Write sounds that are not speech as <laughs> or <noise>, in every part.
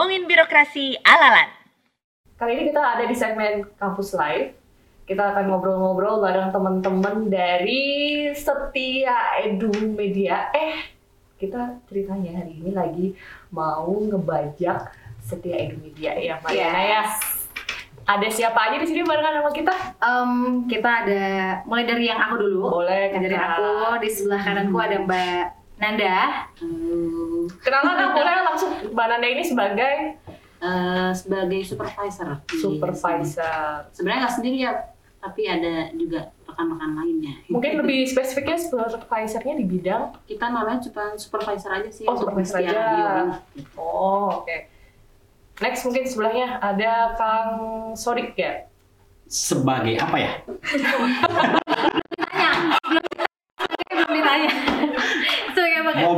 ngomongin birokrasi alalan. Kali ini kita ada di segmen Kampus Live. Kita akan ngobrol-ngobrol bareng teman-teman dari Setia Edu Media. Eh, kita ceritanya hari ini lagi mau ngebajak Setia Edu Media ya, Mariana ya. Ada siapa aja di sini barengan sama kita? Em, kita ada mulai dari yang aku dulu. Boleh, Dari aku di sebelah kananku ada Mbak Nanda. Kenalan dong, boleh langsung Mbak Nanda ini sebagai Eh, sebagai supervisor. supervisor. Sebenarnya nggak sendiri ya, tapi ada juga rekan-rekan lainnya. Mungkin lebih spesifiknya supervisornya di bidang kita namanya cuma supervisor aja sih. Oh, supervisor aja. radio. Oh, oke. Next mungkin sebelahnya ada Kang Sodik ya. sebagai apa ya? Belum ditanya. Sebagai apa?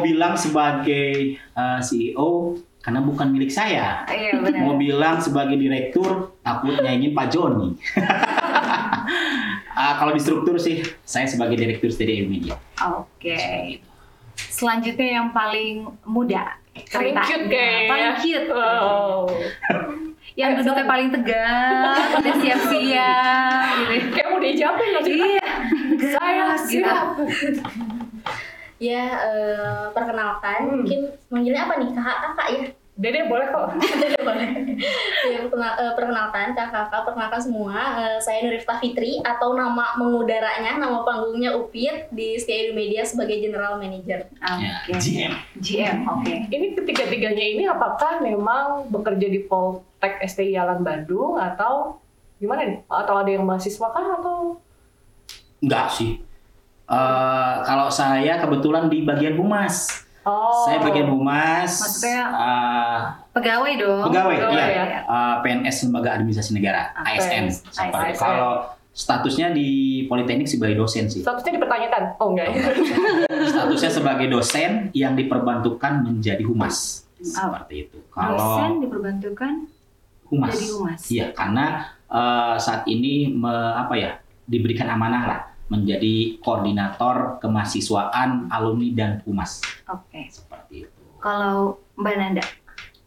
Mau bilang sebagai uh, CEO karena bukan milik saya. Iya benar. Mau bilang sebagai direktur takutnya ini Pak Joni. Ah, <laughs> kalau di struktur sih saya sebagai direktur Steady Media. Oke. Selanjutnya yang paling muda. Paling cute kayaknya. Paling cute. Wow. Yang duduknya paling tegak, <laughs> udah siap-siap gitu. Kayak mau dijawabin? Iya. Saya Gitu. Ya, eh, perkenalkan, Hmm. mungkin manggilnya apa nih? Kakak, kakak ya? Dede boleh kok. <laughs> Boleh. ya, perkenal- eh, perkenalkan, kakak, kakak, perkenalkan semua. Eh, saya Nurifta Fitri, atau nama mengudaranya, nama panggungnya Upit di Setia Edu Media sebagai General Manager. Ya, Oke. GM. GM, oke. Ini ketiga-tiganya ini apakah memang bekerja di Poltek STI Yalan Bandung atau gimana nih? Atau ada yang mahasiswa kah atau? Enggak sih. Eh, kalau saya kebetulan di bagian humas. Oh. Saya bagian humas. Maksudnya- eh, Pegawai dong. pegawai, Pegawai, iya. ya. Eh, PNS Lembaga Administrasi Negara, Ah, ASN. ASN. Kalau statusnya di Politeknik sebagai dosen sih. Statusnya dipertanyakan? Oh enggak ya? Statusnya sebagai dosen yang diperbantukan menjadi humas. Seperti itu. Kalau Dosen diperbantukan humas. jadi humas. Iya, karena eh, saat ini me- apa ya diberikan amanah lah menjadi koordinator kemahasiswaan alumni dan humas Oke. seperti itu. Kalau Mbak Nanda,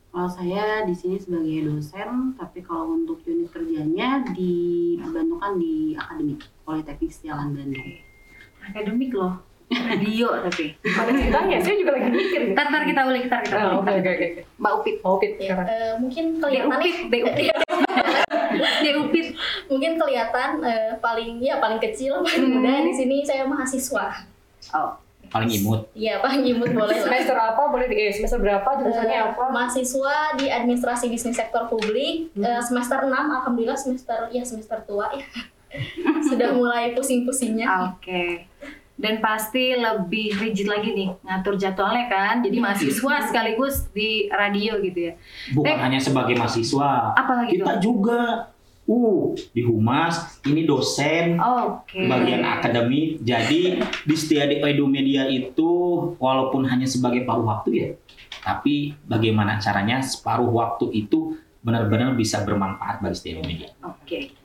Kalau saya di sini sebagai dosen, tapi kalau untuk unit kerjanya dibantukan di akademik Politeknik Setiawan Bandung. akademik loh. Radio <laughs> tapi. Ada ceritanya, saya juga lagi mikir. nih. Ntar, ntar kita ulik, ntar kita Oh, ulik. Oke, oke. Mbak Upit. Upit Ya, sekarang. eh, mungkin Upit, Upit. Dia Upit. mungkin kelihatan eh, paling ya paling kecil, paling Hmm. muda di sini saya mahasiswa. Oh, Paling imut. Iya, paling imut boleh. Semester apa? Boleh di eh, semester berapa? Jurusannya Eh, apa? mahasiswa di administrasi bisnis sektor publik Hmm. eh, semester 6 alhamdulillah semester ya semester tua ya <laughs> sudah mulai pusing-pusingnya Oke. Dan pasti lebih rigid lagi nih ngatur jadwalnya kan. Jadi mahasiswa sekaligus di radio gitu ya. Bukan Eh. hanya sebagai mahasiswa, Apalagi kita tuh? juga uh di humas, ini dosen Oke. bagian akademik. Jadi di Setia Edu Media itu walaupun hanya sebagai paruh waktu ya, tapi bagaimana caranya separuh waktu itu benar-benar bisa bermanfaat bagi Setia Edu Media. Oke.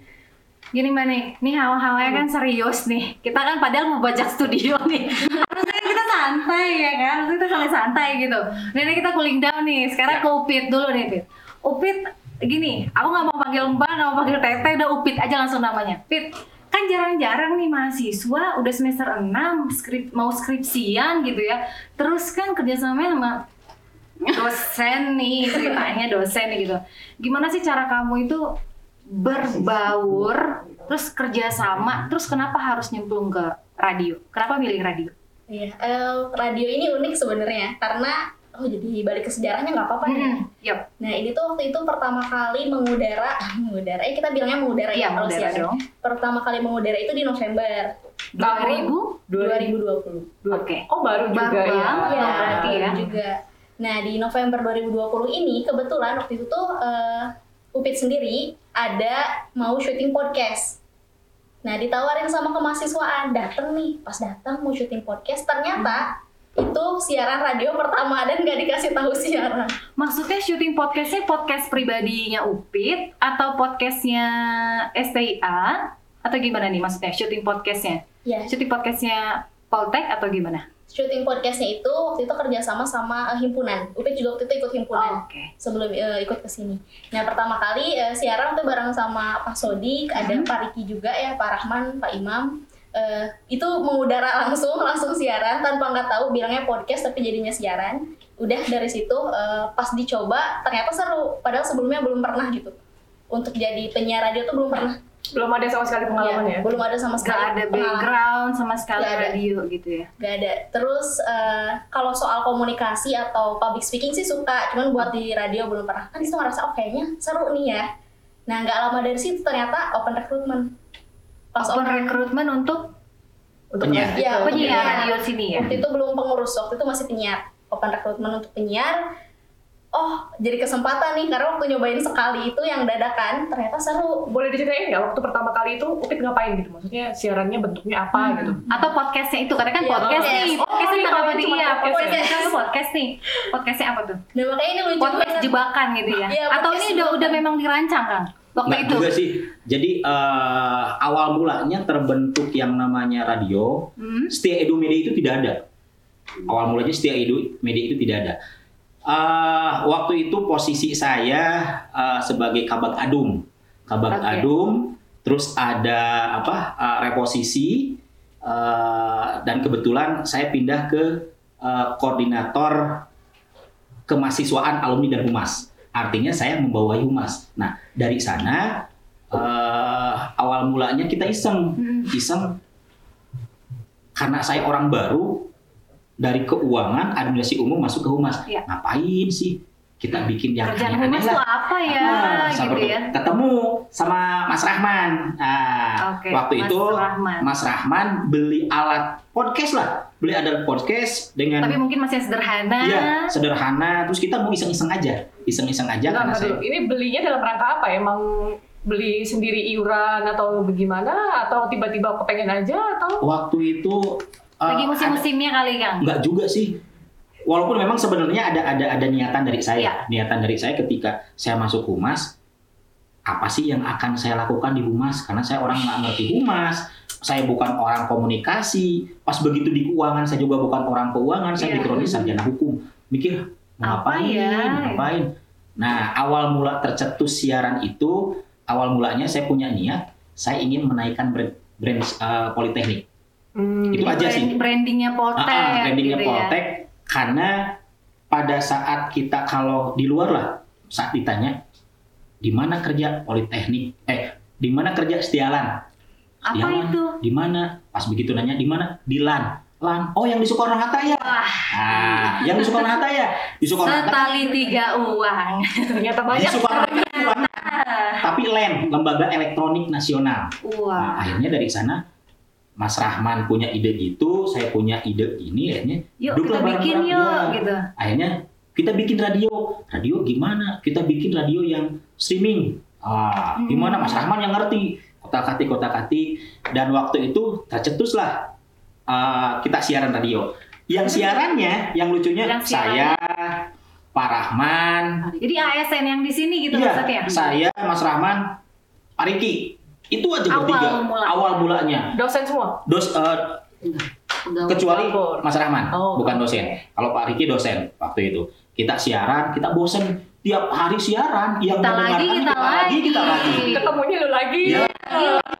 Gini mbak nih, nih hawa-hawanya kan serius nih. Kita kan padahal mau bajak studio <laughs> nih. Harusnya kita santai ya kan, harusnya kita santai santai gitu. Ini kita cooling down nih. Sekarang ke Upit dulu nih, Upit. Upit, gini, aku nggak mau panggil mbak, nggak mau panggil teteh, udah Upit aja langsung namanya. Pit, kan jarang-jarang nih mahasiswa udah semester 6 skrip mau skripsian gitu ya. Terus kan kerjasamanya sama dosen nih ceritanya dosen nih gitu. Gimana sih cara kamu itu berbaur terus kerjasama terus kenapa harus nyemplung ke radio? Kenapa milih radio? Iya, eh, radio ini unik sebenarnya karena oh jadi balik ke sejarahnya nggak apa-apa nih. Hmm, Yup, Nah ini tuh waktu itu pertama kali mengudara, <laughs> mengudara, eh kita bilangnya mengudara iya ya kalau mengudara dong. Pertama kali mengudara itu di November 2000? 2020. Oke. Oh baru juga Baru ya. banget. Iya, berarti ya. juga. Nah di November 2020 ini kebetulan waktu itu tuh eh, Upit sendiri ada mau syuting podcast. Nah ditawarin sama kemahasiswaan, dateng nih, pas datang mau syuting podcast, ternyata itu siaran radio pertama dan gak dikasih tahu siaran. Maksudnya syuting podcastnya podcast pribadinya Upit atau podcastnya STIA atau gimana nih maksudnya syuting podcastnya? Ya, Syuting podcastnya Poltek atau gimana? Syuting podcastnya itu waktu itu kerjasama sama eh, himpunan. Upit juga waktu itu ikut himpunan Oke. sebelum eh, ikut ke sini. Nah pertama kali eh, siaran tuh bareng sama Pak Sodik, ada Pak Riki juga ya, Pak Rahman, Pak Imam. Eh, itu mengudara langsung, <laughs> langsung siaran tanpa nggak tahu bilangnya podcast tapi jadinya siaran. Udah dari situ eh, pas dicoba ternyata seru. Padahal sebelumnya belum pernah gitu. Untuk jadi penyiar radio tuh belum pernah. Belum ada sama sekali pengalaman Iya, ya? Belum ada sama sekali. Gak ada background sama sekali ada. radio gitu ya. Gak ada. Terus eh, kalau soal komunikasi atau public speaking sih suka, cuman buat di radio belum pernah. Kan itu ngerasa oh kayaknya seru nih ya. Nah nggak lama dari situ ternyata open recruitment. Pas Open rekrutmen untuk Untuk Penyiar. penyiar penyiar. radio sini ya. waktu itu belum pengurus, waktu itu masih penyiar. Open recruitment untuk penyiar. Oh jadi kesempatan nih karena waktu nyobain sekali itu yang dadakan ternyata seru. Boleh diceritain nggak waktu pertama kali itu Upit ngapain gitu? Maksudnya siarannya bentuknya apa gitu? Atau podcastnya itu karena kan Iya, podcast podcast. nih, Oh, podcast nih ini kenapa cuma dia? Iya, podcast. podcast itu podcast nih. Podcastnya apa tuh? Nah makanya ini lucu Podcast banget. jebakan gitu ya? Iya, Atau ini udah udah memang dirancang kan? Waktu Nggak itu. juga sih. Jadi eh, awal mulanya terbentuk yang namanya radio. Hmm? Setia Edu Media itu tidak ada. Awal mulanya Setia Edu Media itu tidak ada. Eh, waktu itu posisi saya eh, sebagai kabak adum, kabak Oke. adum, terus ada apa eh, reposisi eh, dan kebetulan saya pindah ke eh, koordinator kemahasiswaan alumni dan humas. Artinya saya membawahi humas. Nah dari sana eh, awal mulanya kita iseng, Hmm. iseng karena saya orang baru dari keuangan administrasi umum masuk ke humas. Iya. Ngapain sih kita bikin yang Kerjaan humas lah? apa ya? Nah, gitu ya. ketemu sama Mas Rahman. Nah, Oke, waktu Mas itu Rahman. Mas Rahman beli alat podcast lah, beli alat podcast dengan Tapi mungkin masih sederhana. Iya, sederhana. Terus kita mau iseng-iseng aja, iseng-iseng aja bentar saya. Ini belinya dalam rangka apa? Emang beli sendiri iuran atau bagaimana? Atau tiba-tiba kepengen aja atau? waktu itu Lagi ada- musim-musimnya kali Kang. Enggak juga sih. Walaupun memang sebenarnya ada ada ada niatan dari saya. Iya. Niatan dari saya ketika saya masuk humas, apa sih yang akan saya lakukan di humas? Karena saya orang nggak ngerti humas. Saya bukan orang komunikasi. Pas begitu di keuangan, saya juga bukan orang keuangan. Saya Iya. backgroundnya sarjana hukum. Mikir mau Apa ngapain? ya? ngapain? Nah, awal mula tercetus siaran itu, awal mulanya saya punya niat, saya ingin menaikkan brand, brand uh, politeknik. Hmm, Itu aja sih. Brand- Brandingnya Poltek. Ah, ah, brandingnya gitu ya. Poltek karena pada saat kita kalau di luar lah saat ditanya di mana kerja Politeknik eh di mana kerja Setialan Apa Setialan, itu? di mana pas begitu nanya di mana di LAN LAN oh yang di Soekarno Hatta ya ah yang di Soekarno Hatta ya di Soekarno Hatta Setali tiga uang. <laughs> ternyata di banyak. Soekarno <laughs> Hatta tapi LAN Lembaga Elektronik Nasional Nah, Wah. akhirnya dari sana Mas Rahman punya ide gitu, saya punya ide ini, akhirnya Yuk kita bikin bareng-bareng. yuk Ya. gitu. akhirnya kita bikin radio. Radio gimana? Kita bikin radio yang streaming. Ah Hmm. gimana? Mas Rahman yang ngerti. Kota kati kota kati dan waktu itu tercetuslah ah, kita siaran radio. Yang siarannya yang lucunya Yang saya Pak Rahman. Jadi ASN yang di sini gitu iya, maksudnya. saya Mas Rahman Pak Riki itu aja Awal bertiga mulanya. awal mulanya Dosen semua. dos Pegawai. kecuali Lapor. Mas Rahman Oh, bukan oke. dosen kalau Pak Riki dosen waktu itu kita siaran kita bosen tiap hari siaran yang Kita lagi, kita lagi. kita lagi Ketemunya lu lagi. ya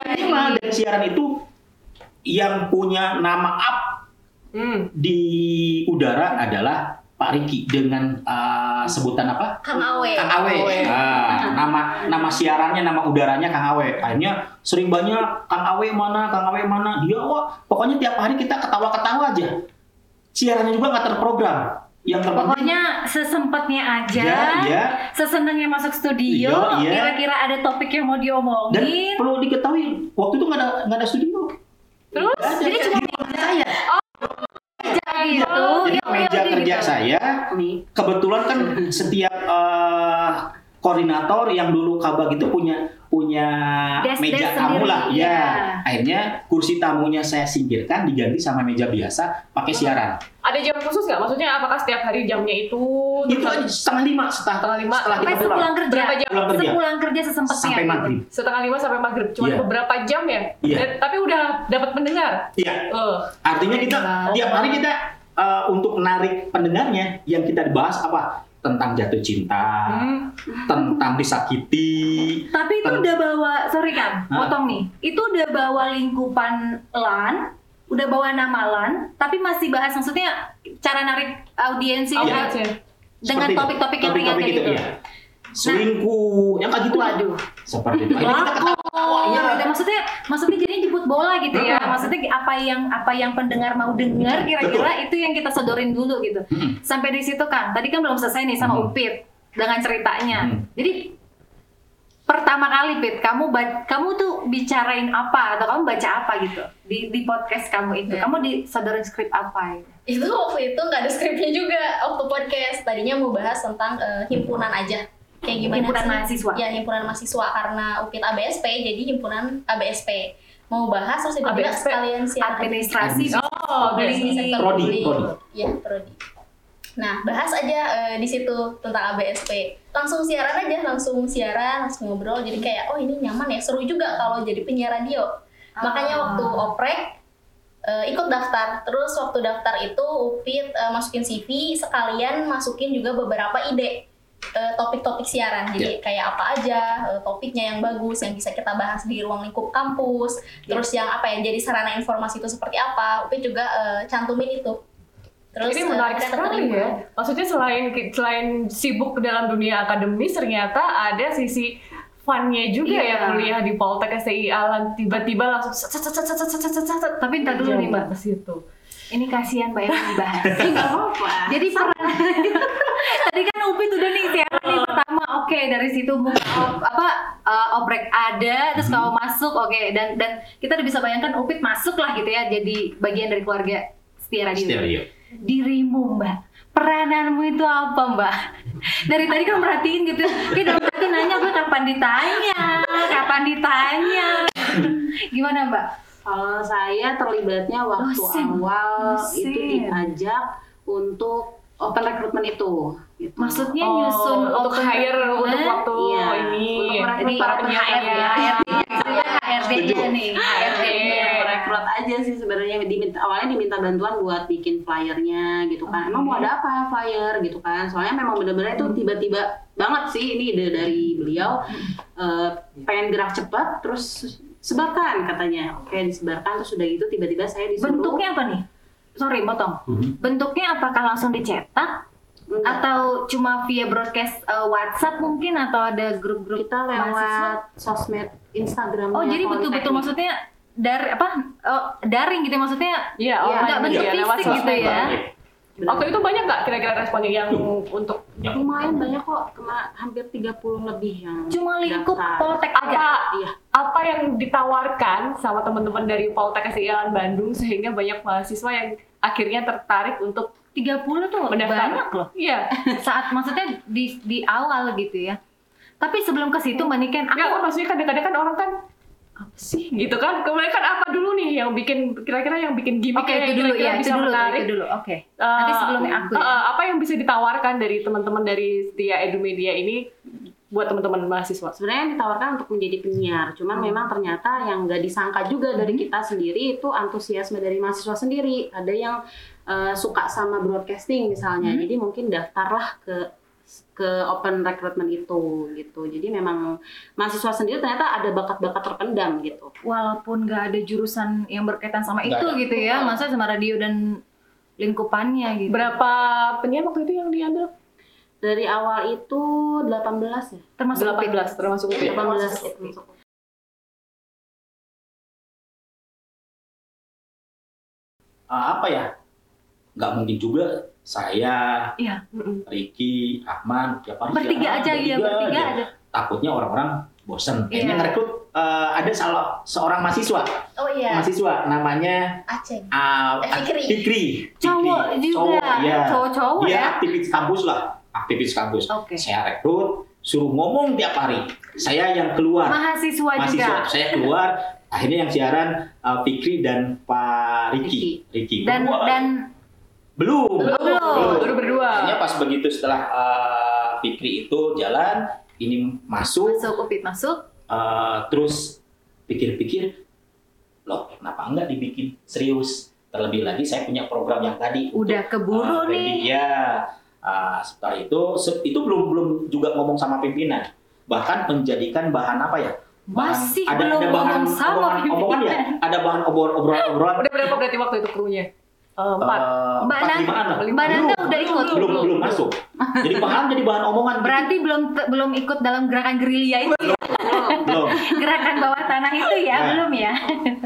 minimal dan siaran itu yang punya nama up Hmm. di udara adalah Pak Riki dengan uh, sebutan apa Kang Awe. Kang Awe. Awe. Ah, nama nama siarannya, nama udaranya Kang Awe. Akhirnya sering banyak Kang Awe mana, Kang Awe mana. Dia wah, pokoknya tiap hari kita ketawa-ketawa aja. Siarannya juga nggak terprogram. Yang terpenting Pokoknya sesempatnya aja, ya, ya. sesenangnya masuk studio, Iya, iya. kira-kira ada topik yang mau Dan diomongin. perlu diketahui, waktu itu nggak ada nggak ada studio. Terus? Jadi cuma saya. aja gitu. Jadi meja kerja saya. Kebetulan kan setiap eh, koordinator yang dulu kabag itu punya punya Desk- meja desk tamu sendiri, lah ya. iya. Akhirnya kursi tamunya saya singkirkan diganti sama meja biasa pakai siaran. Ada jam khusus nggak? Maksudnya apakah setiap hari jamnya itu? Itu aja setengah lima setelah Setengah lima. setelah Sampai kita pulang sepulang kerja. Berapa jam? pulang kerja Sepulang kerja sesempatnya. sampai maghrib. Setengah lima sampai maghrib. Cuma Iya. beberapa jam ya? Iya. Dan- tapi udah dapat mendengar. Iya. Oh. Artinya kita Wow. tiap hari kita eh, untuk menarik pendengarnya yang kita bahas apa? Tentang jatuh cinta, Hmm. tentang disakiti. Tapi itu udah bawa, sorry kan, Hah? potong nih. Itu udah bawa lingkupan LAN, udah bawa nama LAN, tapi masih bahas maksudnya cara narik audiensi uh, Oke. dengan topik-topik yang ringan kayak gitu. iya. Selingkuh, yang kayak gitu. Waduh. Seperti itu. Kita ketawa. Iya, dan maksudnya maksudnya jadi jemput bola gitu ya. Maksudnya apa yang apa yang pendengar mau dengar kira-kira itu yang kita sodorin dulu gitu. Sampai di situ kan. Tadi kan belum selesai nih sama. Upit dengan ceritanya. Jadi pertama kali Pit, kamu kamu tuh bicarain apa atau kamu baca apa gitu di di podcast kamu itu? Ya. Kamu disodorin skrip apa? Gitu? itu waktu itu nggak ada skripnya juga waktu podcast tadinya mau bahas tentang eh, himpunan aja kayak gimana Himpunan sih? mahasiswa. ya himpunan mahasiswa karena UPIT ABSP jadi himpunan ABSP mau bahas terus tiba-tiba ABSP? sekalian siaran Administrasi. Oh, oke. di sektor Prodi, ya prodi nah bahas aja eh, di situ tentang ABSP langsung siaran aja langsung siaran langsung ngobrol jadi kayak oh ini nyaman ya seru juga kalau jadi penyiar radio makanya Ah. waktu oprek eh, ikut daftar terus waktu daftar itu upit eh, masukin CV sekalian masukin juga beberapa ide topik-topik siaran. Jadi yeah. kayak apa aja topiknya yang bagus yang bisa kita bahas di ruang lingkup kampus. Yeah. Terus yang apa yang jadi sarana informasi itu seperti apa? Upin juga uh, cantumin itu. Terus ini menarik uh, sekali ya. Maksudnya selain selain sibuk dalam dunia akademis ternyata ada sisi funnya juga iya. ya kuliah di Poltek STI Alan tiba-tiba langsung tapi entar dulu nih Mbak ke situ ini kasihan Mbak yang dibahas. Enggak <laughs> apa-apa. Jadi peran <laughs> tadi kan Upit udah nih siaran nih pertama oke dari situ buka op- apa uh, oprek ada terus kamu masuk oke dan dan kita udah bisa bayangkan Upit masuk lah gitu ya jadi bagian dari keluarga Setia Radio. Stereo. Dirimu Mbak perananmu itu apa Mbak? Dari tadi kan merhatiin gitu, kayak dalam hati nanya gue kapan ditanya, kapan ditanya, <laughs> gimana Mbak? Kalau saya terlibatnya waktu Dosen. awal Dosen. itu diajak untuk open recruitment itu. Gitu. Maksudnya Oh, nyusun untuk open hire untuk waktu Iya, ini untuk merekrut para penyiar saya HRD-nya nih, HRD. Iya, rekrut aja sih sebenarnya diminta awalnya diminta bantuan buat bikin flyernya gitu kan. Emang mau ada apa flyer gitu kan? Soalnya memang benar-benar itu tiba-tiba banget sih ini ide dari beliau Eh, pengen gerak cepat terus sebarkan katanya. Oke, disebarkan terus sudah gitu tiba-tiba saya disuruh Bentuknya apa nih? Sorry, potong. Mhm. Bentuknya apakah langsung dicetak Enggak. atau cuma via broadcast uh, WhatsApp mungkin atau ada grup-grup kita mahasiswa? lewat sosmed Instagram Oh, jadi betul-betul maksudnya dari apa? Oh, daring gitu ya, maksudnya Iya, nggak online bentuk iya, lewat fisik gitu sosmed. Ya. Waktu itu banyak nggak kira-kira responnya yang untuk lumayan banyak kok kema hampir 30 lebih yang Cuma lingkup. Poltek aja. apa Iya. apa yang ditawarkan sama teman-teman dari Poltek Alan Bandung sehingga banyak mahasiswa yang akhirnya tertarik untuk 30 tuh mendaftar. banyak loh. Iya. <laughs> Saat maksudnya di di awal gitu ya. Tapi sebelum ke situ Mbak Niken, aku Enggak, kan maksudnya kadang-kadang kan orang kan apa sih gitu kan kebanyakan apa dulu nih yang bikin kira-kira yang bikin gimmick Oke, itu dulu ya, itu bisa dulu, menarik itu dulu. Oke. Eh, Nanti sebelumnya aku ya. eh, apa yang bisa ditawarkan dari teman-teman dari Setia Edu Media ini buat teman-teman mahasiswa sebenarnya yang ditawarkan untuk menjadi penyiar cuman Hmm. memang ternyata yang nggak disangka juga dari kita sendiri itu antusiasme dari mahasiswa sendiri ada yang eh, suka sama broadcasting misalnya Hmm. jadi mungkin daftarlah ke ke open recruitment itu gitu jadi memang mahasiswa sendiri ternyata ada bakat-bakat terpendam gitu walaupun nggak ada jurusan yang berkaitan sama Nggak itu ada. gitu ya, maksudnya sama radio dan lingkupannya gitu. berapa penyiar waktu itu yang diambil dari awal itu 18 ya Termasuk 18 termasuk UPI. 18 Termasuk itu. Ah, apa ya? Nggak mungkin juga saya, Iya. Ricky, Ahmad, tiap hari Bertiga siaran, aja ya, bertiga aja. Takutnya orang-orang bosen. Kayaknya Iya. ngerekrut eh, ada salah seorang mahasiswa, oh iya mahasiswa namanya Aceh ah, Eh, Fikri. Fikri. Cowok juga, Cowok, iya. cowok-cowok ya. aktivis kampus lah, aktivis kampus. Oke. Saya rekrut, suruh ngomong tiap hari. Saya yang keluar. Mahasiswa, mahasiswa juga. saya keluar akhirnya yang siaran uh, Fikri dan Pak Riki Riki Dan berdua. dan belum Belum. baru berdua akhirnya pas begitu setelah uh, Fikri itu jalan ini masuk masuk upit masuk. uh, terus pikir-pikir loh kenapa enggak dibikin serius Terlebih lagi saya punya program yang tadi untuk, Udah keburu uh, nih. Ya, uh, setelah itu itu belum belum juga ngomong sama pimpinan, bahkan menjadikan bahan apa ya? Bahan- Masih ada, belum ada bahan ngomong sama omongan ya, pimpinan. ada bahan obrol obrol obrolan Udah berapa berarti waktu itu krunya? Eh, empat. eh, Mbak empat Nanda- limaan lah. Mbak Nanda udah ikut. belum belum masuk. Jadi bahan jadi bahan omongan. Berarti belum belum ikut dalam gerakan gerilya itu ya? belum gerakan bawah tanah itu ya, Nah. belum ya?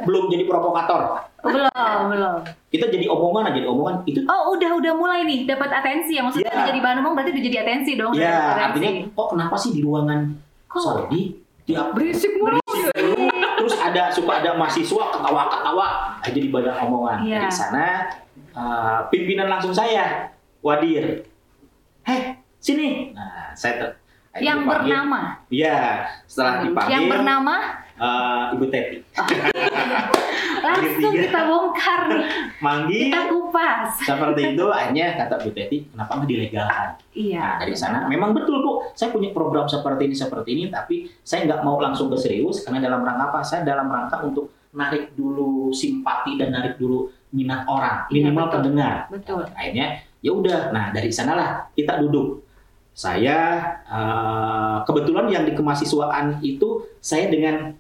belum jadi provokator. belum, belum. Kita jadi omongan aja, jadi omongan itu Oh, udah udah mulai nih dapat atensi ya. Maksudnya Iya. udah jadi bahan omong berarti udah jadi atensi dong. ya atensi. artinya kok kenapa sih di ruangan Kok? Saudi di Berisik mulu. Terus ada suka ada mahasiswa ketawa-ketawa ah, jadi banyak omongan. Iya. dari sana uh, pimpinan langsung saya Wadir. Heh sini. Nah saya yang dipanggil. bernama, iya setelah dipanggil yang bernama uh, Ibu Teti <laughs> langsung Tiga. kita bongkar nih, manggil kita kupas. seperti itu akhirnya kata Bu Teti kenapa nggak dilegalkan Iya. Nah, dari sana memang betul Bu, saya punya program seperti ini seperti ini, tapi saya nggak mau langsung ke serius karena dalam rangka apa? Saya dalam rangka untuk narik dulu simpati dan narik dulu minat orang, Iya, minimal betul. pendengar. Betul. Akhirnya ya udah, nah dari sanalah kita duduk. Saya eh, kebetulan yang di kemahasiswaan itu saya dengan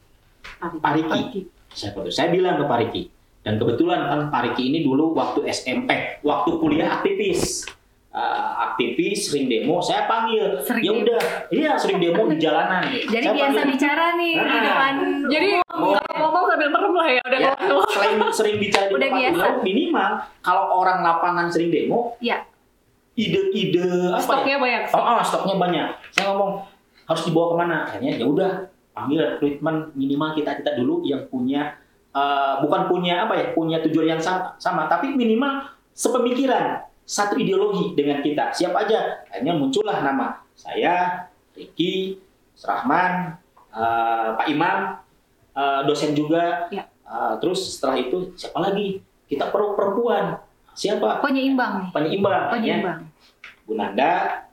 Pak Riki. Saya, saya bilang ke Pak Riki. Dan kebetulan kan Pak Riki ini dulu waktu SMP, waktu kuliah aktivis. Eh, aktivis sering demo, saya panggil. Ya udah, iya sering demo di jalanan. <laughs> Jadi Saya biasa panggil. bicara nih di Nah. depan. Jadi nggak ngomong sambil merem lah ya. Udah Ya, selain sering bicara di Udah biasa. umum, minimal kalau orang lapangan sering demo, Ya. Ide-ide apa ya? Stoknya banyak. Oh, oh, stoknya banyak. Saya ngomong harus dibawa ke mana? Akhirnya ya udah panggil treatment minimal kita kita dulu yang punya eh, bukan punya apa ya punya tujuan yang sama, sama tapi minimal sepemikiran satu ideologi dengan kita. Siap aja. Akhirnya muncullah nama saya, Ricky, Rahman, eh, Pak Imam, eh, dosen juga. Ya. Eh, terus setelah itu siapa lagi? Kita perlu perempuan. Siapa? Penyeimbang nih. Penyeimbang. ya. Penyeimbang. Bu Nanda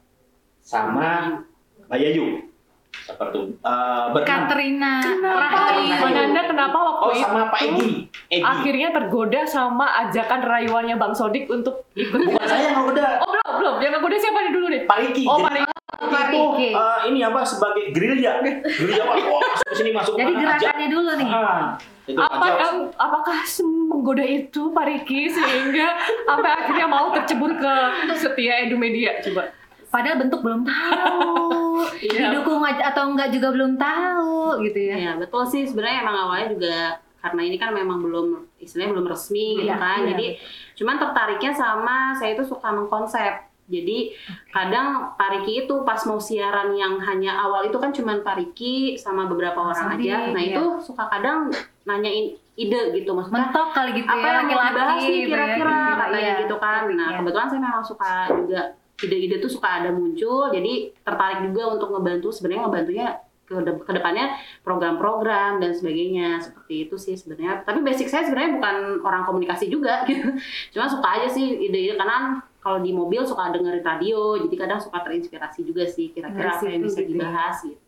sama Mbak Yayu seperti uh, berenam. Katrina Kenapa? Rahayu. Mbak Nanda kenapa waktu Oh itu sama Pak Egi. Egi. akhirnya tergoda sama ajakan rayuannya Bang Sodik untuk ikut? Bukan saya yang udah Oh belum belum. Yang ngegoda siapa nih dulu nih? Pak Riki. Oh Pak Riki. Pak itu uh, ini apa sebagai gerilya. Gerilya wah wah, masuk ke sini masuk Jadi aja. gerakannya dulu nih. Ah, itu Apa aja. em, apakah menggoda itu Pak Riki sehingga sampai akhirnya mau tercebur ke setia edu media coba? Padahal bentuk belum tahu. <laughs> Iya. Didukung atau enggak juga belum tahu gitu ya. Iya betul sih sebenarnya emang awalnya juga karena ini kan memang belum istilahnya belum resmi gitu Iya, kan iya. jadi cuman tertariknya sama saya itu suka mengkonsep jadi kadang Pak Riki itu pas mau siaran yang hanya awal itu kan cuman Pak Riki sama beberapa orang Sodik, aja nah iya. itu suka kadang nanyain ide gitu. Maksudnya Mentok kali gitu apa ya yang mau dibahas nih gitu ya. kira-kira katanya Iya. gitu kan. Nah Iya. kebetulan saya memang suka juga ide-ide tuh suka ada muncul. Jadi tertarik juga untuk ngebantu. Sebenarnya ngebantunya ke de- ke depannya program-program dan sebagainya. Seperti itu sih sebenarnya. Tapi basic saya sebenarnya bukan orang komunikasi juga <laughs> gitu. Cuma suka aja sih ide-ide. Karena kalau di mobil suka dengerin radio. Jadi kadang suka terinspirasi juga sih kira-kira apa yang bisa gitu ya. dibahas gitu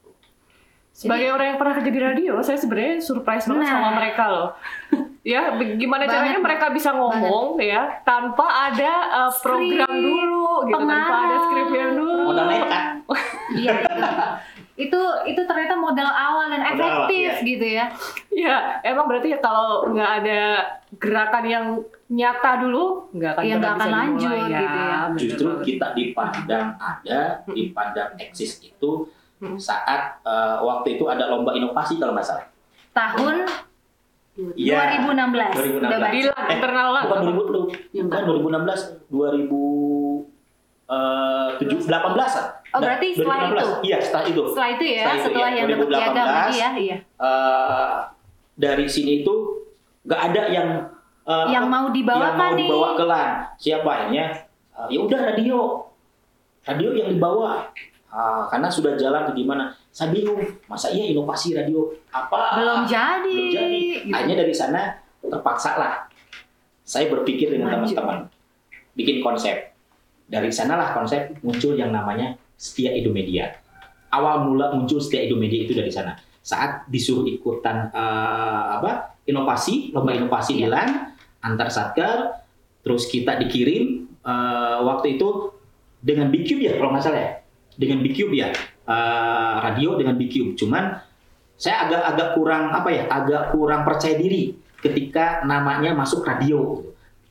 Sebagai orang yang pernah kerja di radio, saya sebenarnya surprise banget Nah. sama mereka loh. <laughs> ya, gimana Banget, caranya mereka bisa ngomong ya tanpa ada uh, program Skrip, dulu gitu, tanpa ada pengarang. skripnya dulu. Modal nekat. <laughs> Iya itu. itu itu ternyata modal awal dan Modal, efektif iya. gitu ya. Ya, emang berarti ya kalau nggak ada gerakan yang nyata dulu, nggak akan Iya, nggak akan bisa lanjut dimulai, gitu ya. Justru banget. kita dipandang ada, dipandang eksis itu Hmm. saat uh, waktu itu ada lomba inovasi kalau nggak salah. Tahun Iya. 2016. Udah 2016. baca. Di LAN, internal LAN. Bukan 2000 lu. Yang Bukan 2016, 2000 eh 7 18 lah. Oh, berarti setelah 2016. itu? Iya, setelah itu. Setelah itu ya, Setelah itu, setelah ya, yang dapat 2018. piagam lagi ya, iya. Eh, dari sini itu nggak ada yang eh, Yang mau dibawakan yang mau nih. dibawa ke LAN. Siapa akhirnya? eh, ya udah radio. Radio yang dibawa. Ah, karena sudah jalan ke gimana? Saya bingung. Masa iya inovasi radio apa? Belum jadi. belum jadi. Gitu. Akhirnya dari sana terpaksa lah. Saya berpikir dengan teman-teman, bikin konsep. Dari sanalah konsep muncul yang namanya Setia Edu Media. Awal mula muncul Setia Edu Media itu dari sana. Saat disuruh ikutan eh, apa inovasi, lomba inovasi Iya. LAN, antar satker, terus kita dikirim eh, waktu itu dengan BQ ya kalau nggak salah ya, dengan BQ ya eh, radio dengan BQ. Cuman saya agak-agak kurang apa ya, agak kurang percaya diri ketika namanya masuk radio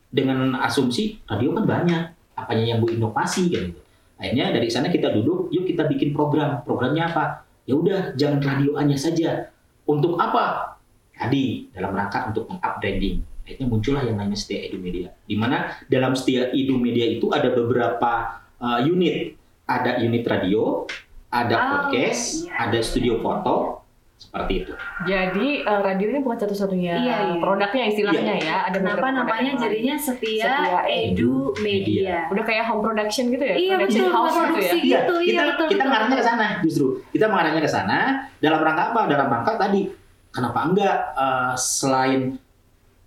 dengan asumsi radio kan banyak, apanya yang bu inovasi kan gitu. Akhirnya dari sana kita duduk, yuk kita bikin program. Programnya apa? Ya udah, jangan radioannya saja. Untuk apa? Tadi dalam rangka untuk meng-up branding. Akhirnya muncullah yang namanya Setia Edu Media. Di mana dalam Setia Edu Media itu ada beberapa uh, unit. Ada unit radio, ada Oh, podcast, iya. ada studio foto, seperti itu. Jadi eh, radio ini bukan satu-satunya Iya, iya. produknya istilahnya ya. Ada Kenapa namanya jadinya Setia, Setia Edu Media? Udah kayak home production gitu ya? Iya production betul, house gitu produksi ya? gitu, iya kita betul. kita mengarahnya ke sana justru. Kita mengarahnya ke sana dalam rangka apa? Dalam rangka tadi kenapa enggak eh, selain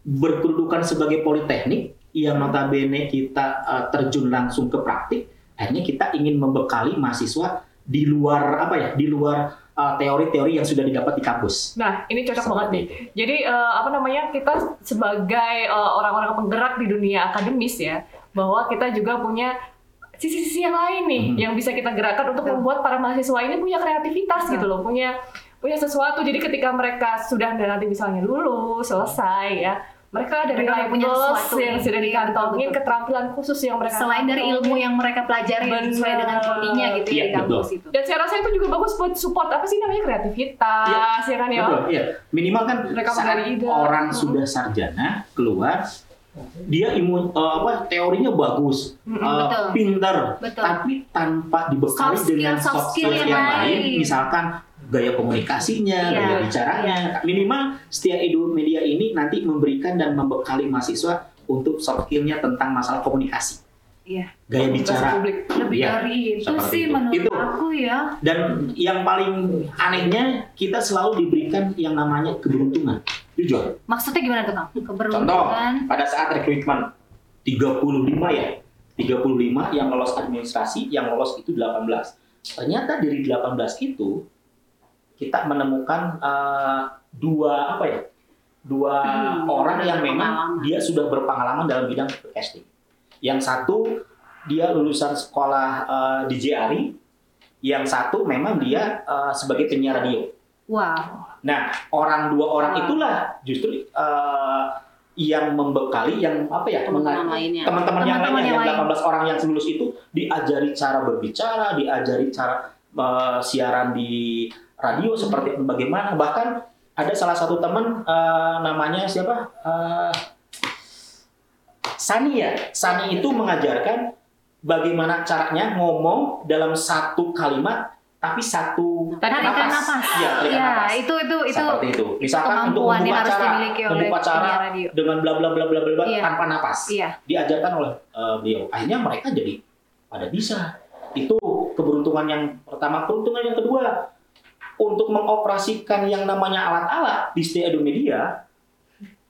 berkedudukan sebagai politeknik yang notabene kita eh, terjun langsung ke praktik, akhirnya kita ingin membekali mahasiswa di luar apa ya? Di luar eh, teori-teori yang sudah didapat di kampus. Nah, ini cocok Seperti banget nih. itu. Jadi eh, apa namanya kita sebagai eh, orang-orang penggerak di dunia akademis ya, bahwa kita juga punya sisi-sisi yang lain nih Mhm. yang bisa kita gerakan untuk membuat para mahasiswa ini punya kreativitas gitu loh, punya punya sesuatu. Jadi ketika mereka sudah nanti misalnya lulus, selesai ya, mereka dari Mereka punya sesuatu yang sudah Iya, dikantongin, betul, betul. keterampilan khusus yang mereka Selain dari ilmu yang mereka pelajari Bener. sesuai dengan prodinya gitu ya Iya, di kampus itu. dan saya rasa itu juga bagus buat support apa sih namanya kreativitas ya kan ya Betul, iya. Minimal kan Mereka saat ide. orang Mhm. sudah sarjana keluar, dia imun eh, apa teorinya bagus, Mhm, eh, betul. pinter, Betul. tapi tanpa dibekali Soft skill, dengan soft soft skill skill yang yang, lain, lain. misalkan gaya komunikasinya, Iya, gaya bicaranya, minimal Setia Edu Media ini nanti memberikan dan membekali mahasiswa untuk soft skillnya tentang masalah komunikasi, Iya. gaya bicara, publik. Lebih Iya, dari itu sih itu. menurut Itu. aku ya. dan yang paling anehnya kita selalu diberikan yang namanya keberuntungan, jujur. Maksudnya gimana tuh Kang? Contoh, Keberuntungan. pada saat rekrutmen 35 ya, 35 yang lolos administrasi, yang lolos itu 18. Ternyata dari 18 itu kita menemukan eh, dua apa ya? Dua Hmm, orang yang memang dia sudah berpengalaman dalam bidang broadcasting. Yang satu dia lulusan sekolah eh, di JRI, yang satu memang dia eh, sebagai penyiar radio. Wow. Nah, orang dua orang Wah. itulah justru eh, yang membekali yang apa ya? teman-teman yang lainnya yang yang lain. 18 orang yang lulus itu diajari cara berbicara, diajari cara eh, siaran di radio seperti bagaimana. Bahkan ada salah satu teman eh, namanya siapa? Eh, Sani ya. Sani itu mengajarkan bagaimana caranya ngomong dalam satu kalimat tapi satu Tarikan napas. Iya, tarikan Ya, napas. itu itu itu seperti itu. Misalkan untuk membuka acara, oleh membuka acara radio. dengan bla bla bla bla bla bla Iya. tanpa napas. Iya. Diajarkan oleh eh, beliau. Akhirnya mereka jadi pada bisa. Itu keberuntungan yang pertama. Keberuntungan yang kedua, untuk mengoperasikan yang namanya alat-alat di Setia Edu Media,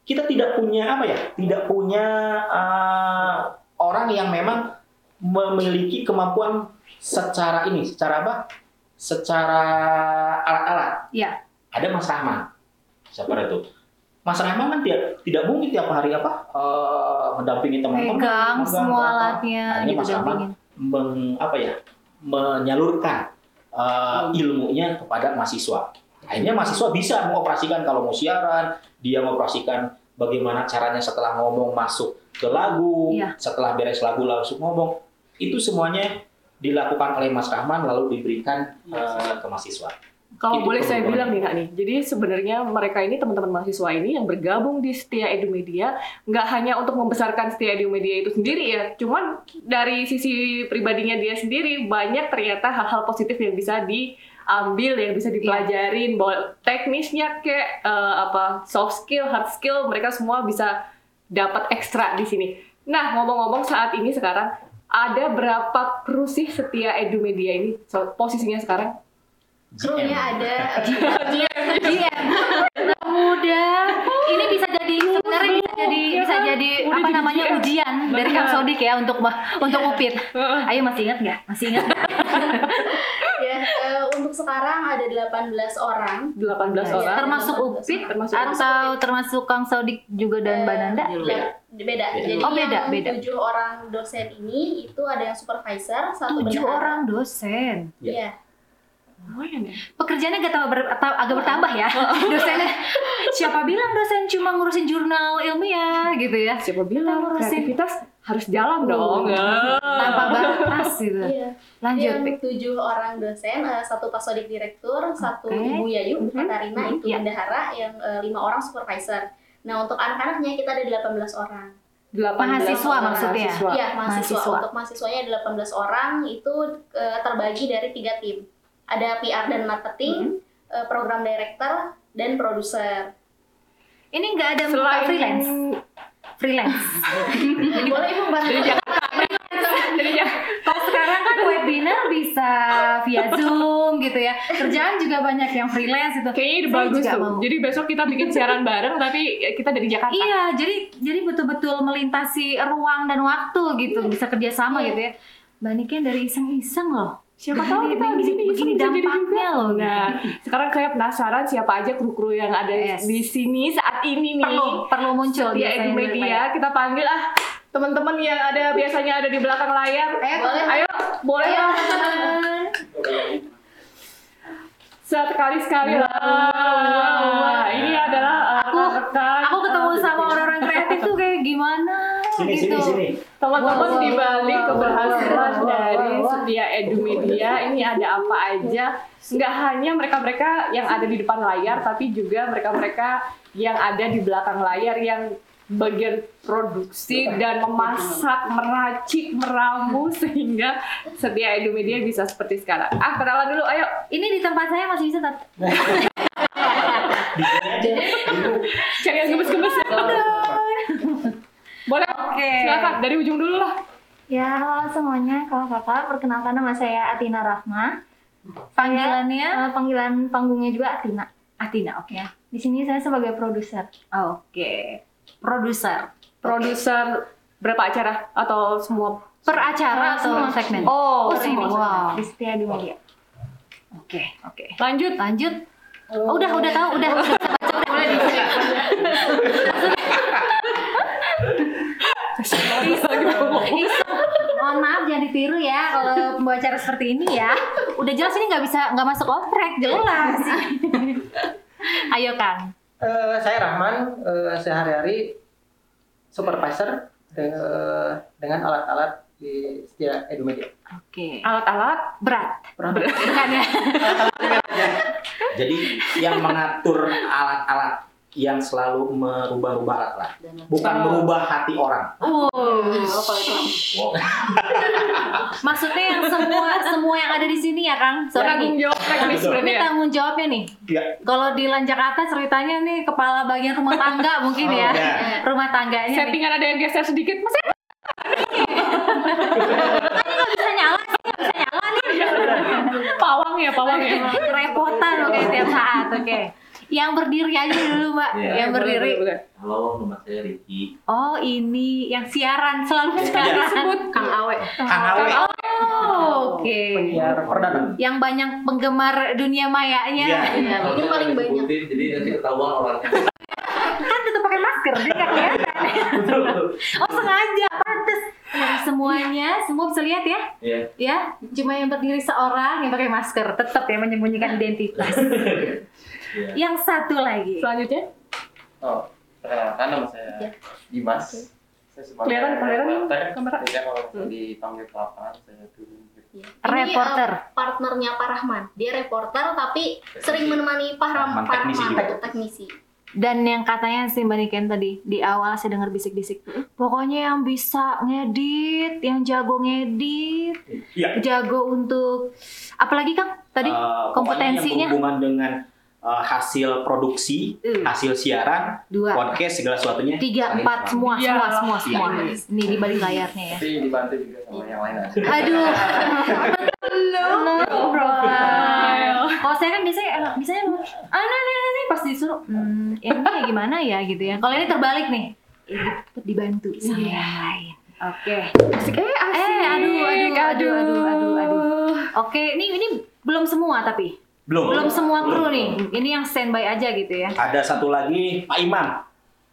kita tidak punya apa ya? Tidak punya eh, orang yang memang memiliki kemampuan secara ini, secara apa? Secara alat-alat. Iya. Ada Mas Rahman. Siapa itu? Mas Rahman kan tidak tidak mungkin tiap hari apa eh, mendampingi teman-teman. Megang, semua alatnya Akhirnya gitu Mas Rahman dampingin. meng, apa ya menyalurkan eh, ilmunya kepada mahasiswa. Akhirnya mahasiswa bisa mengoperasikan kalau mau siaran, dia mengoperasikan bagaimana caranya setelah ngomong masuk ke lagu, Iya. setelah beres lagu langsung ngomong. Itu semuanya dilakukan oleh Mas Rahman lalu diberikan eh, ke mahasiswa. Kalau Itu boleh saya bilang nih kak nih, jadi sebenarnya mereka ini teman-teman mahasiswa ini yang bergabung di Setia Edu Media nggak hanya untuk membesarkan Setia Edu Media itu sendiri ya, cuman dari sisi pribadinya dia sendiri banyak ternyata hal-hal positif yang bisa diambil, yang bisa dipelajarin, bahwa teknisnya kayak eh, apa soft skill, hard skill mereka semua bisa dapat ekstra di sini. Nah ngomong-ngomong saat ini sekarang ada berapa kru sih Setia Edu Media ini? So, posisinya sekarang? Krunya ada GM muda ini bisa jadi sebenarnya bisa jadi bisa jadi Udah apa jadi namanya GM. ujian dari Kang. Sodik ya untuk untuk Upit ayo masih ingat nggak masih ingat <laughs> ya eh, untuk sekarang ada 18 orang. 18 orang. Termasuk Upit Termasuk atau termasuk Kang Sodik juga dan Mbak Nanda? Eh, Beda. Beda. Beda. Jadi Oh, beda, yang beda. tujuh orang dosen ini itu ada yang supervisor, satu Tujuh orang dosen. Iya. Lumayan ya. Pekerjaannya agak, tambah ber- atau agak bertambah ya. Dosennya. Siapa bilang dosen cuma ngurusin jurnal ilmiah gitu ya? Siapa bilang ngurusin- kreativitas harus jalan dong. Tanpa batas gitu. Iya. Lanjut, yang Pik. tujuh orang dosen, eh, satu pasodik direktur, satu Oke. ibu Yayu, Mhm. Katarina Mhm. itu Iya. bendahara, yang eh, lima orang supervisor. Nah untuk anak-anaknya kita ada 18 orang. 18 Mahasiswa orang maksudnya? Iya mahasiswa. Mahasiswa. Untuk mahasiswanya ada 18 orang itu eh, terbagi dari tiga tim. Ada PR dan marketing, eh, program director, dan produser. Ini nggak ada muka Selain freelance. Freelance. <laughs> Boleh ibu bantu? Kalau sekarang kan webinar bisa via Zoom gitu ya. Kerjaan juga banyak yang freelance itu. Kayaknya ide bagus tuh. mau. Jadi besok kita bikin siaran bareng tapi kita dari Jakarta. Iya, jadi jadi betul-betul melintasi ruang dan waktu gitu, bisa kerjasama Iya. gitu ya. Mbak Niken dari iseng-iseng loh. Siapa tahu kita di sini begini dampaknya loh. Nah, sekarang saya penasaran siapa aja kru-kru yang ada Yes. di sini saat ini nih. Perlu perlu muncul Di biasanya Edu di Media kita panggil ah teman-teman yang ada biasanya ada di belakang layar. Eh, Boleh. Ayo, boleh Ayo, teman-teman. Sekali sekali lah. wow, wow. Ini adalah uh, Aku- rekan Aku ketemu sama orang-orang kreatif tuh kayak gimana Sini, gitu. sini, sini. teman-teman di balik wow, keberhasilan wow, wow, dari wow. Setia Edu Media ini ada apa aja nggak hanya mereka-mereka yang ada di depan layar tapi juga mereka-mereka yang ada di belakang layar yang bagian produksi dan memasak, meracik, meramu sehingga Setia Edu Media bisa seperti sekarang. Ah, kenalan dulu, ayo. Ini di tempat saya masih bisa tat. Cari yang gemes-gemes. Boleh? Oke. Silakan dari ujung dulu lah. Ya, halo semuanya. Kalau kakak, perkenalkan nama saya Atina Rahma. Panggilannya Eh, panggilan panggungnya juga Atina. Atina, oke. Ya, di sini saya sebagai produser. Oke. Produser. Produser berapa acara atau semua? Per acara atau Semua. segmen? Oh, Oh, semua. Wow. Di Setia di Media. Oke, oke. Lanjut. Lanjut. Oh, udah, udah tahu, udah. <laughs> udah udah. <laughs> Mohon maaf jangan ditiru ya kalau pembawa acara seperti ini ya. Udah jelas ini nggak bisa nggak masuk oprek jelas. <laughs> Ayo Kang. Eh, saya Rahman, eh, sehari-hari supervisor de- dengan alat-alat di Setia Edu Media. Oke. Alat-alat Berat. Bukan ya? <laughs> Jadi yang mengatur alat-alat yang selalu merubah-rubah alat-alat, bukan merubah hati orang. Oh. Wow. <laughs> Maksudnya yang semua semua yang ada di sini ya Kang. tanggung Sorry. jawab Betul. Ini berarti ya. tanggung jawabnya nih. Ya, Kalau di Lan Jakarta ceritanya nih kepala bagian rumah tangga <laughs> mungkin ya. Oh, ya. Rumah tangganya nih. Settingan ada yang geser sedikit, Mas. Nggak bisa nyala sih, nggak bisa nyala nih. Pawang ya, pawang ya. Kerepotan oke tiap saat, oke. Yang berdiri aja dulu Mbak, Iya. yang berdiri. Boleh, boleh. Halo, nama saya Ricky. Oh ini yang siaran selalu Iya. siaran. Disebut Kang Awe. Kang Awe. Oh, oke. Penyiar perdana. Yang banyak penggemar dunia mayanya. Iya. Iya, ini paling banyak. Jadi nanti ketahuan orangnya. Kan tetap pakai masker, jadi nggak kelihatan. Oh sengaja, pantes. Dari semuanya, semua bisa lihat ya. Iya. Ya, cuma yang berdiri seorang yang pakai masker, tetap ya menyembunyikan identitas. <laughs> Iya. Yang satu lagi. selanjutnya. Oh, perkenalkan nama saya Dimas. Saya sebagai Kelihatan, kamera. Jadi kalau dipanggil ke lapangan, saya turun. gitu. Ini, Reporter. eh, partnernya Pak Rahman. Dia reporter tapi sering menemani Pak Rahman, Pak teknisi Rahman, teknisi. Dan yang katanya si Mbak Niken tadi di awal saya dengar bisik-bisik. Pokoknya yang bisa ngedit, yang jago ngedit, Iya. jago untuk apalagi Kang tadi pokoknya kompetensinya yang berhubungan dengan eh, hasil produksi, Uh. hasil siaran, dua, podcast segala sesuatunya. tiga, empat semua, Iya. semua, semua, semua. Iya. Ini di balik layarnya ya. Tapi dibantu juga sama yang lain. Aduh. <laughs> Halo, profile. Kalau saya kan biasanya eh, biasanya ah nah, nah, nah, nah, pas disuruh hmm, ini ya gimana ya gitu ya. Kalau ini terbalik nih. Dibantu sama yang lain. Oke. Asik, eh asik. Eh, aduh, aduh, aduh, aduh, aduh, aduh. Oke, ini ini belum semua tapi Belum. Belum semua kru nih. Ini yang standby aja gitu ya. Ada satu lagi Pak Imam.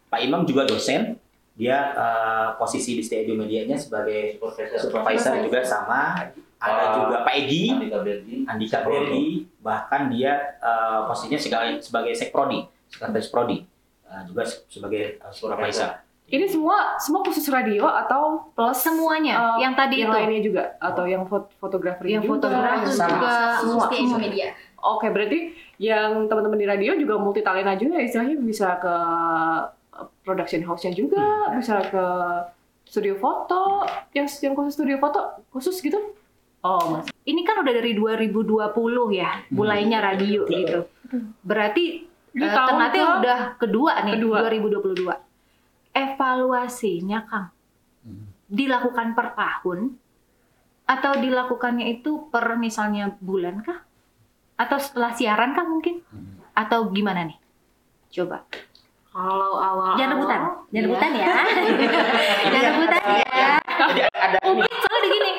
Pak Imam juga dosen. Dia eh, posisi di Studio Medianya sebagai supervisor juga sama. Ada juga Pak Egi, Andika Berdi. Andika Berdi, bahkan dia eh, posisinya sebagai sebagai sekprodi, sekretaris prodi, Eh, juga se- sebagai eh, supervisor. Ini semua semua khusus radio atau plus Semuanya. eh, yang tadi yang itu. lainnya juga atau yang fot fotografer Yang juga? fotografer Sama. juga. Semua Semua. Media. Oke, berarti yang teman-teman di radio juga multi talenta juga ya, istilahnya bisa ke uh, production house-nya juga, bisa ke studio foto, yang yang khusus studio foto khusus gitu. Oh, Mas. Ini kan udah dari 2020 ya, mulainya radio gitu. Berarti Ini eh, tahun Ternate ke- udah kedua nih, Kedua. 2022. Evaluasinya, Kang, dilakukan per tahun atau dilakukannya itu per misalnya bulan kah? Atau setelah siaran kah mungkin? Atau gimana nih? Coba. Kalau awal Jangan rebutan, jangan Iya. rebutan ya. <laughs> jangan rebutan ya. Jadi ada ini. Soalnya di gini.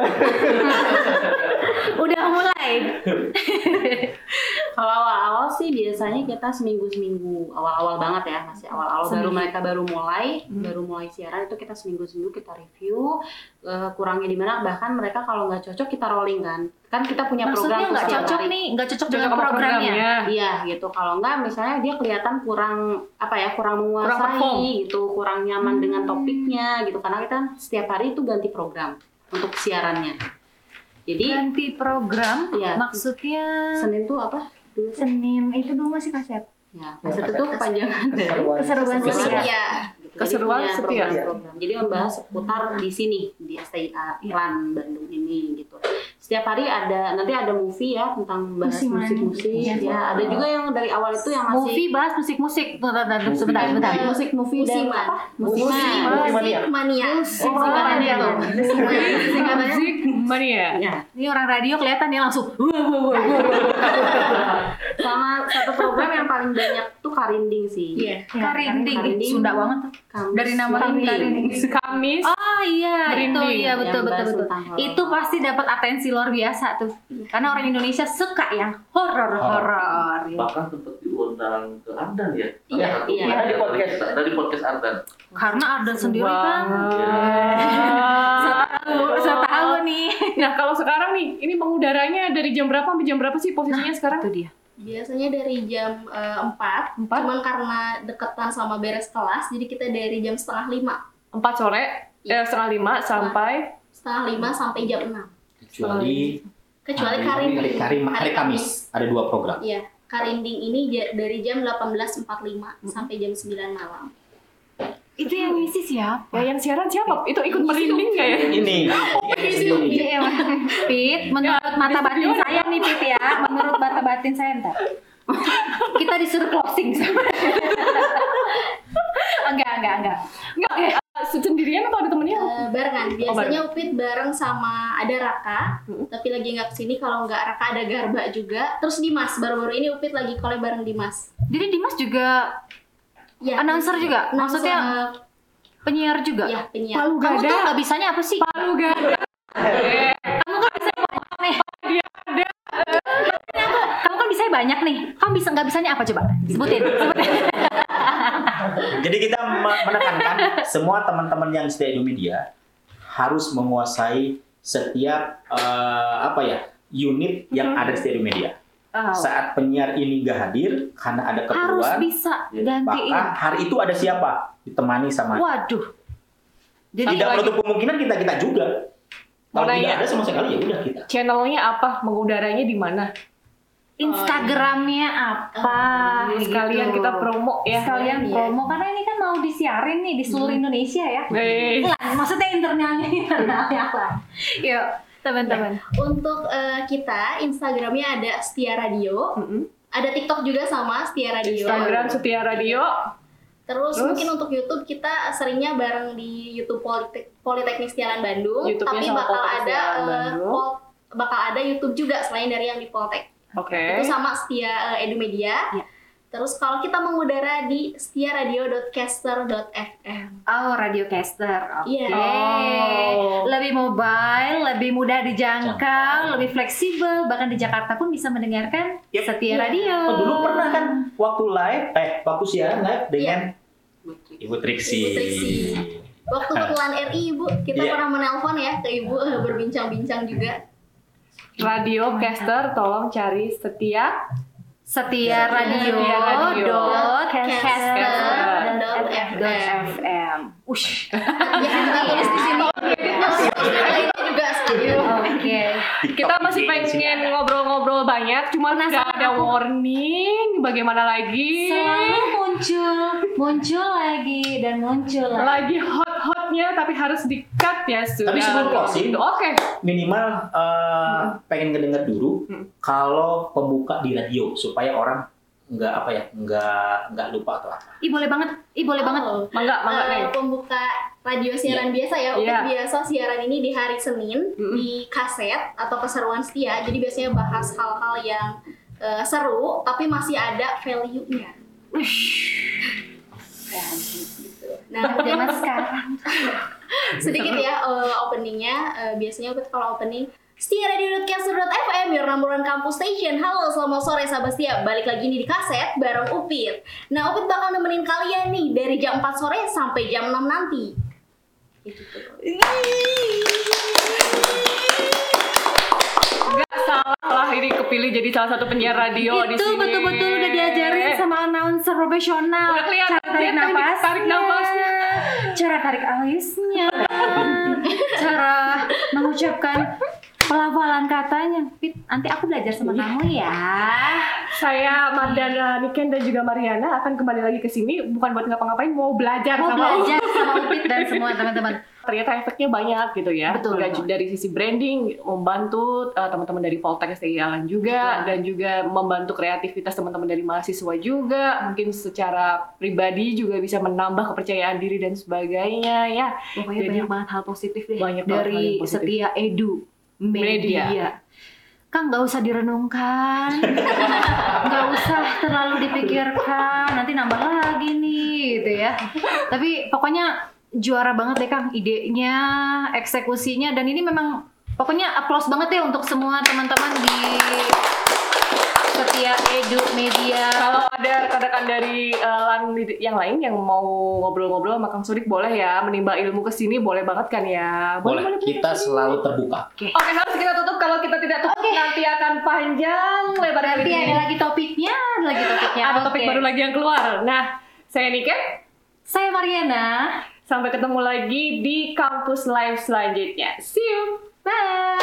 <laughs> Udah mulai. <laughs> Kalau awal-awal sih biasanya kita seminggu seminggu awal-awal banget ya masih awal-awal baru mereka baru mulai Hmm. baru mulai siaran itu kita seminggu seminggu kita review eh, kurangnya di mana bahkan mereka kalau nggak cocok kita rolling kan kan kita punya program Maksudnya tuh nggak cocok hari. nih, nggak cocok Cocok dengan programnya. Iya gitu. Kalau enggak misalnya dia kelihatan kurang apa ya kurang menguasai perform. gitu, kurang nyaman dengan topiknya gitu. Karena kita setiap hari itu ganti program untuk siarannya. Jadi Ganti program, Iya. maksudnya Senin tuh apa? Senin itu dulu masih kaset. Ya, kaset itu kepanjangan dari Keseruan <laughs> Keseruan. setia. Iya. gitu. Keseruan Jadi setia. program-program. Jadi membahas seputar di sini di STIA Iklan Bandung ini gitu. Setiap hari ada nanti ada movie ya tentang bahas musik-musik Iya. ya. Ada juga yang dari awal itu yang masih Movie bahas musik-musik. Sebentar, sebentar. Musik movie dan apa? Musik. Musiman. Musik mania. Musik mania. Oh, tuh. Musik mania. Ya. Ini orang radio kelihatan ya langsung. <laughs> Sama satu program paling banyak tuh Karinding sih. Iya. Karinding, Ih, Karinding. Sunda banget tuh. Kamis Dari nama Karinding. Karinding. Kamis. Oh iya, itu Merinding. iya betul Yang betul betul. horor. Itu pasti dapat atensi luar biasa tuh. Karena orang Indonesia suka yang horor horor. Bahkan sempat diundang ke Ardan ya. Iya, iya. di podcast. Ada di podcast Ardan. Karena Ardan sendiri kan. Wah. Tahu, saya tahu nih. Nah, kalau sekarang nih, ini mengudaranya dari jam berapa sampai jam berapa sih posisinya sekarang? Itu dia. Biasanya dari jam eh, 4, Empat? cuman karena deketan sama beres kelas, jadi kita dari jam setengah lima. 4 sore, eh, setengah lima sampai Setengah lima sampai jam 6. Kecuali Kecuali hari, Karinding. hari, hari, hari Kamis ada dua program. Iya, Karinding ini dari jam 18.45 sampai jam 9 malam. Itu yang ngisi siapa? ya yang siaran siapa? Itu ikut merinding nggak ya? Ini. Iya, emang. Pit, menurut mata batin saya nih Pit ya, menurut mata batin saya ntar. Kita disuruh closing sama. enggak, enggak, enggak. Enggak, eh, sendirian atau ada temennya? Eh, barengan, biasanya Upit bareng sama ada Raka, tapi lagi nggak ke sini. Kalau nggak Raka ada Garba juga. Terus Dimas, baru-baru ini Upit lagi collab bareng Dimas. Jadi Dimas juga Ya, announcer juga? announcer, Maksudnya penyiar juga? ya penyiar. Palu Kamu tuh gada. nggak bisanya apa sih? Palu gada. Kamu kan bisa banyak nih. Kamu kan bisa banyak nih. Kamu bisa nggak bisanya apa coba? Sebutin. Sebutin. <laughs> Jadi kita me- menekankan semua teman-teman yang stay di media harus menguasai setiap eh, apa ya unit yang ada di Stereo Media. Oh. Saat penyiar ini nggak hadir karena ada Harus keperluan, bisa Ya, gantiin. maka hari itu ada siapa ditemani sama. Waduh. Jadi Tidak menutup kemungkinan kita kita juga. Kalau tidak ada sama sekali ya udah kita. Channelnya apa? Mengudaranya di mana? Instagramnya apa? Sekalian gitu. kita promo ya. Sekalian Iya. promo karena ini kan mau disiarin nih di seluruh Indonesia ya. Eh, Lah, maksudnya internalnya internalnya lah. Yuk, teman-teman. Untuk eh, kita Instagramnya ada Setia Radio, mm-mm. ada TikTok juga sama Setia Radio. Instagram Setia Radio. Terus, Terus? mungkin untuk YouTube kita seringnya bareng di YouTube Politek Politeknik Setiawan Bandung, YouTube-nya tapi bakal Politeknik ada Bandung. pol- bakal ada YouTube juga selain dari yang di Poltek. Oke. Itu sama Setia eh, Edu Media. Iya. Terus kalau kita mengudara di setiaradio.caster.fm. Oh, radiocaster. Oke. Iya. Oh. Lebih mobile, lebih mudah dijangkau, lebih fleksibel, bahkan di Jakarta pun bisa mendengarkan Yep. Setia Iya. Radio. Oh, dulu pernah kan waktu live, eh waktu siaran live dengan Ibu Triksi. Ibu Triksi. Waktu ketuaan RI Ibu, kita Iya. pernah menelpon ya ke Ibu eh, berbincang-bincang juga. Radio caster tolong cari setia Setia Radio. Setia Radio. dot Caster. FM. Ush. <laughs> Ya, kita tulis di sini. Lainnya juga. Oke. kita masih pengen ngobrol-ngobrol banyak cuma nggak ada warning bagaimana lagi Selalu muncul, muncul lagi dan muncul lagi. lagi hot-hotnya tapi harus di-cut ya sudah Tapi sebelum closing, oke minimal eh, pengen ngedenger dulu Hmm. kalau pembuka di radio supaya orang nggak apa ya nggak nggak lupa atau apa. Ih boleh banget, ih boleh banget. Oh. mangga mangga Eh, nih pembuka radio siaran biasa ya. Iya. biasa siaran ini di hari Senin Mm-mm. di kaset atau keseruan setia. Jadi biasanya bahas hal-hal yang eh, seru tapi masih ada value-nya. Nah, Zaman sekarang. <laughs> sedikit ya eh, openingnya. Eh, biasanya kalau opening Setia Radio.caster.fm, your number one campus station. Halo, selamat sore sahabat setia. Balik lagi nih di kaset bareng Upit. Nah, Upit bakal nemenin kalian nih dari jam 4 sore sampai jam 6 nanti. Gitu nggak salah lah ini kepilih jadi salah satu penyiar radio di Itu sini betul-betul udah diajarin sama announcer profesional. Udah kelihatan, cara tarik nafasnya, tarik nafasnya. cara tarik alisnya, cara mengucapkan pelafalan katanya. Fit, nanti aku belajar sama kamu ya. saya Mardana Niken dan juga Mariana akan kembali lagi ke sini bukan buat ngapa-ngapain mau belajar Mau sama belajar sama Upit dan semua teman-teman. Ternyata efeknya banyak gitu ya. Betul. Cuma dari sisi branding membantu uh, teman-teman dari Voltex STI Alan juga dan juga membantu kreativitas teman-teman dari mahasiswa juga. Mungkin secara pribadi juga bisa menambah kepercayaan diri dan sebagainya ya. Pokoknya Jadi, banyak banget hal positif deh banyak dari positif. setia edu media. Media. Kang nggak usah direnungkan, <laughs> nggak usah terlalu dipikirkan, nanti nambah lagi nih, gitu ya. Tapi pokoknya juara banget deh Kang, idenya, eksekusinya, dan ini memang pokoknya applause banget ya untuk semua teman-teman di setia edu media. Kalau ada rekan-rekan dari uh, LAN yang lain yang mau ngobrol-ngobrol sama Kang Sudik boleh ya menimba ilmu ke sini boleh banget kan ya. Boleh, kita selalu terbuka. Oke, harus kita tutup. Kalau kita tidak tutup nanti akan panjang lebar Nanti ini. ada lagi topiknya, ada lagi topiknya. Ada topik Oke. baru lagi yang keluar. Nah, saya Niken. Saya Mariana. Sampai ketemu lagi di kampus live selanjutnya. See you. Bye.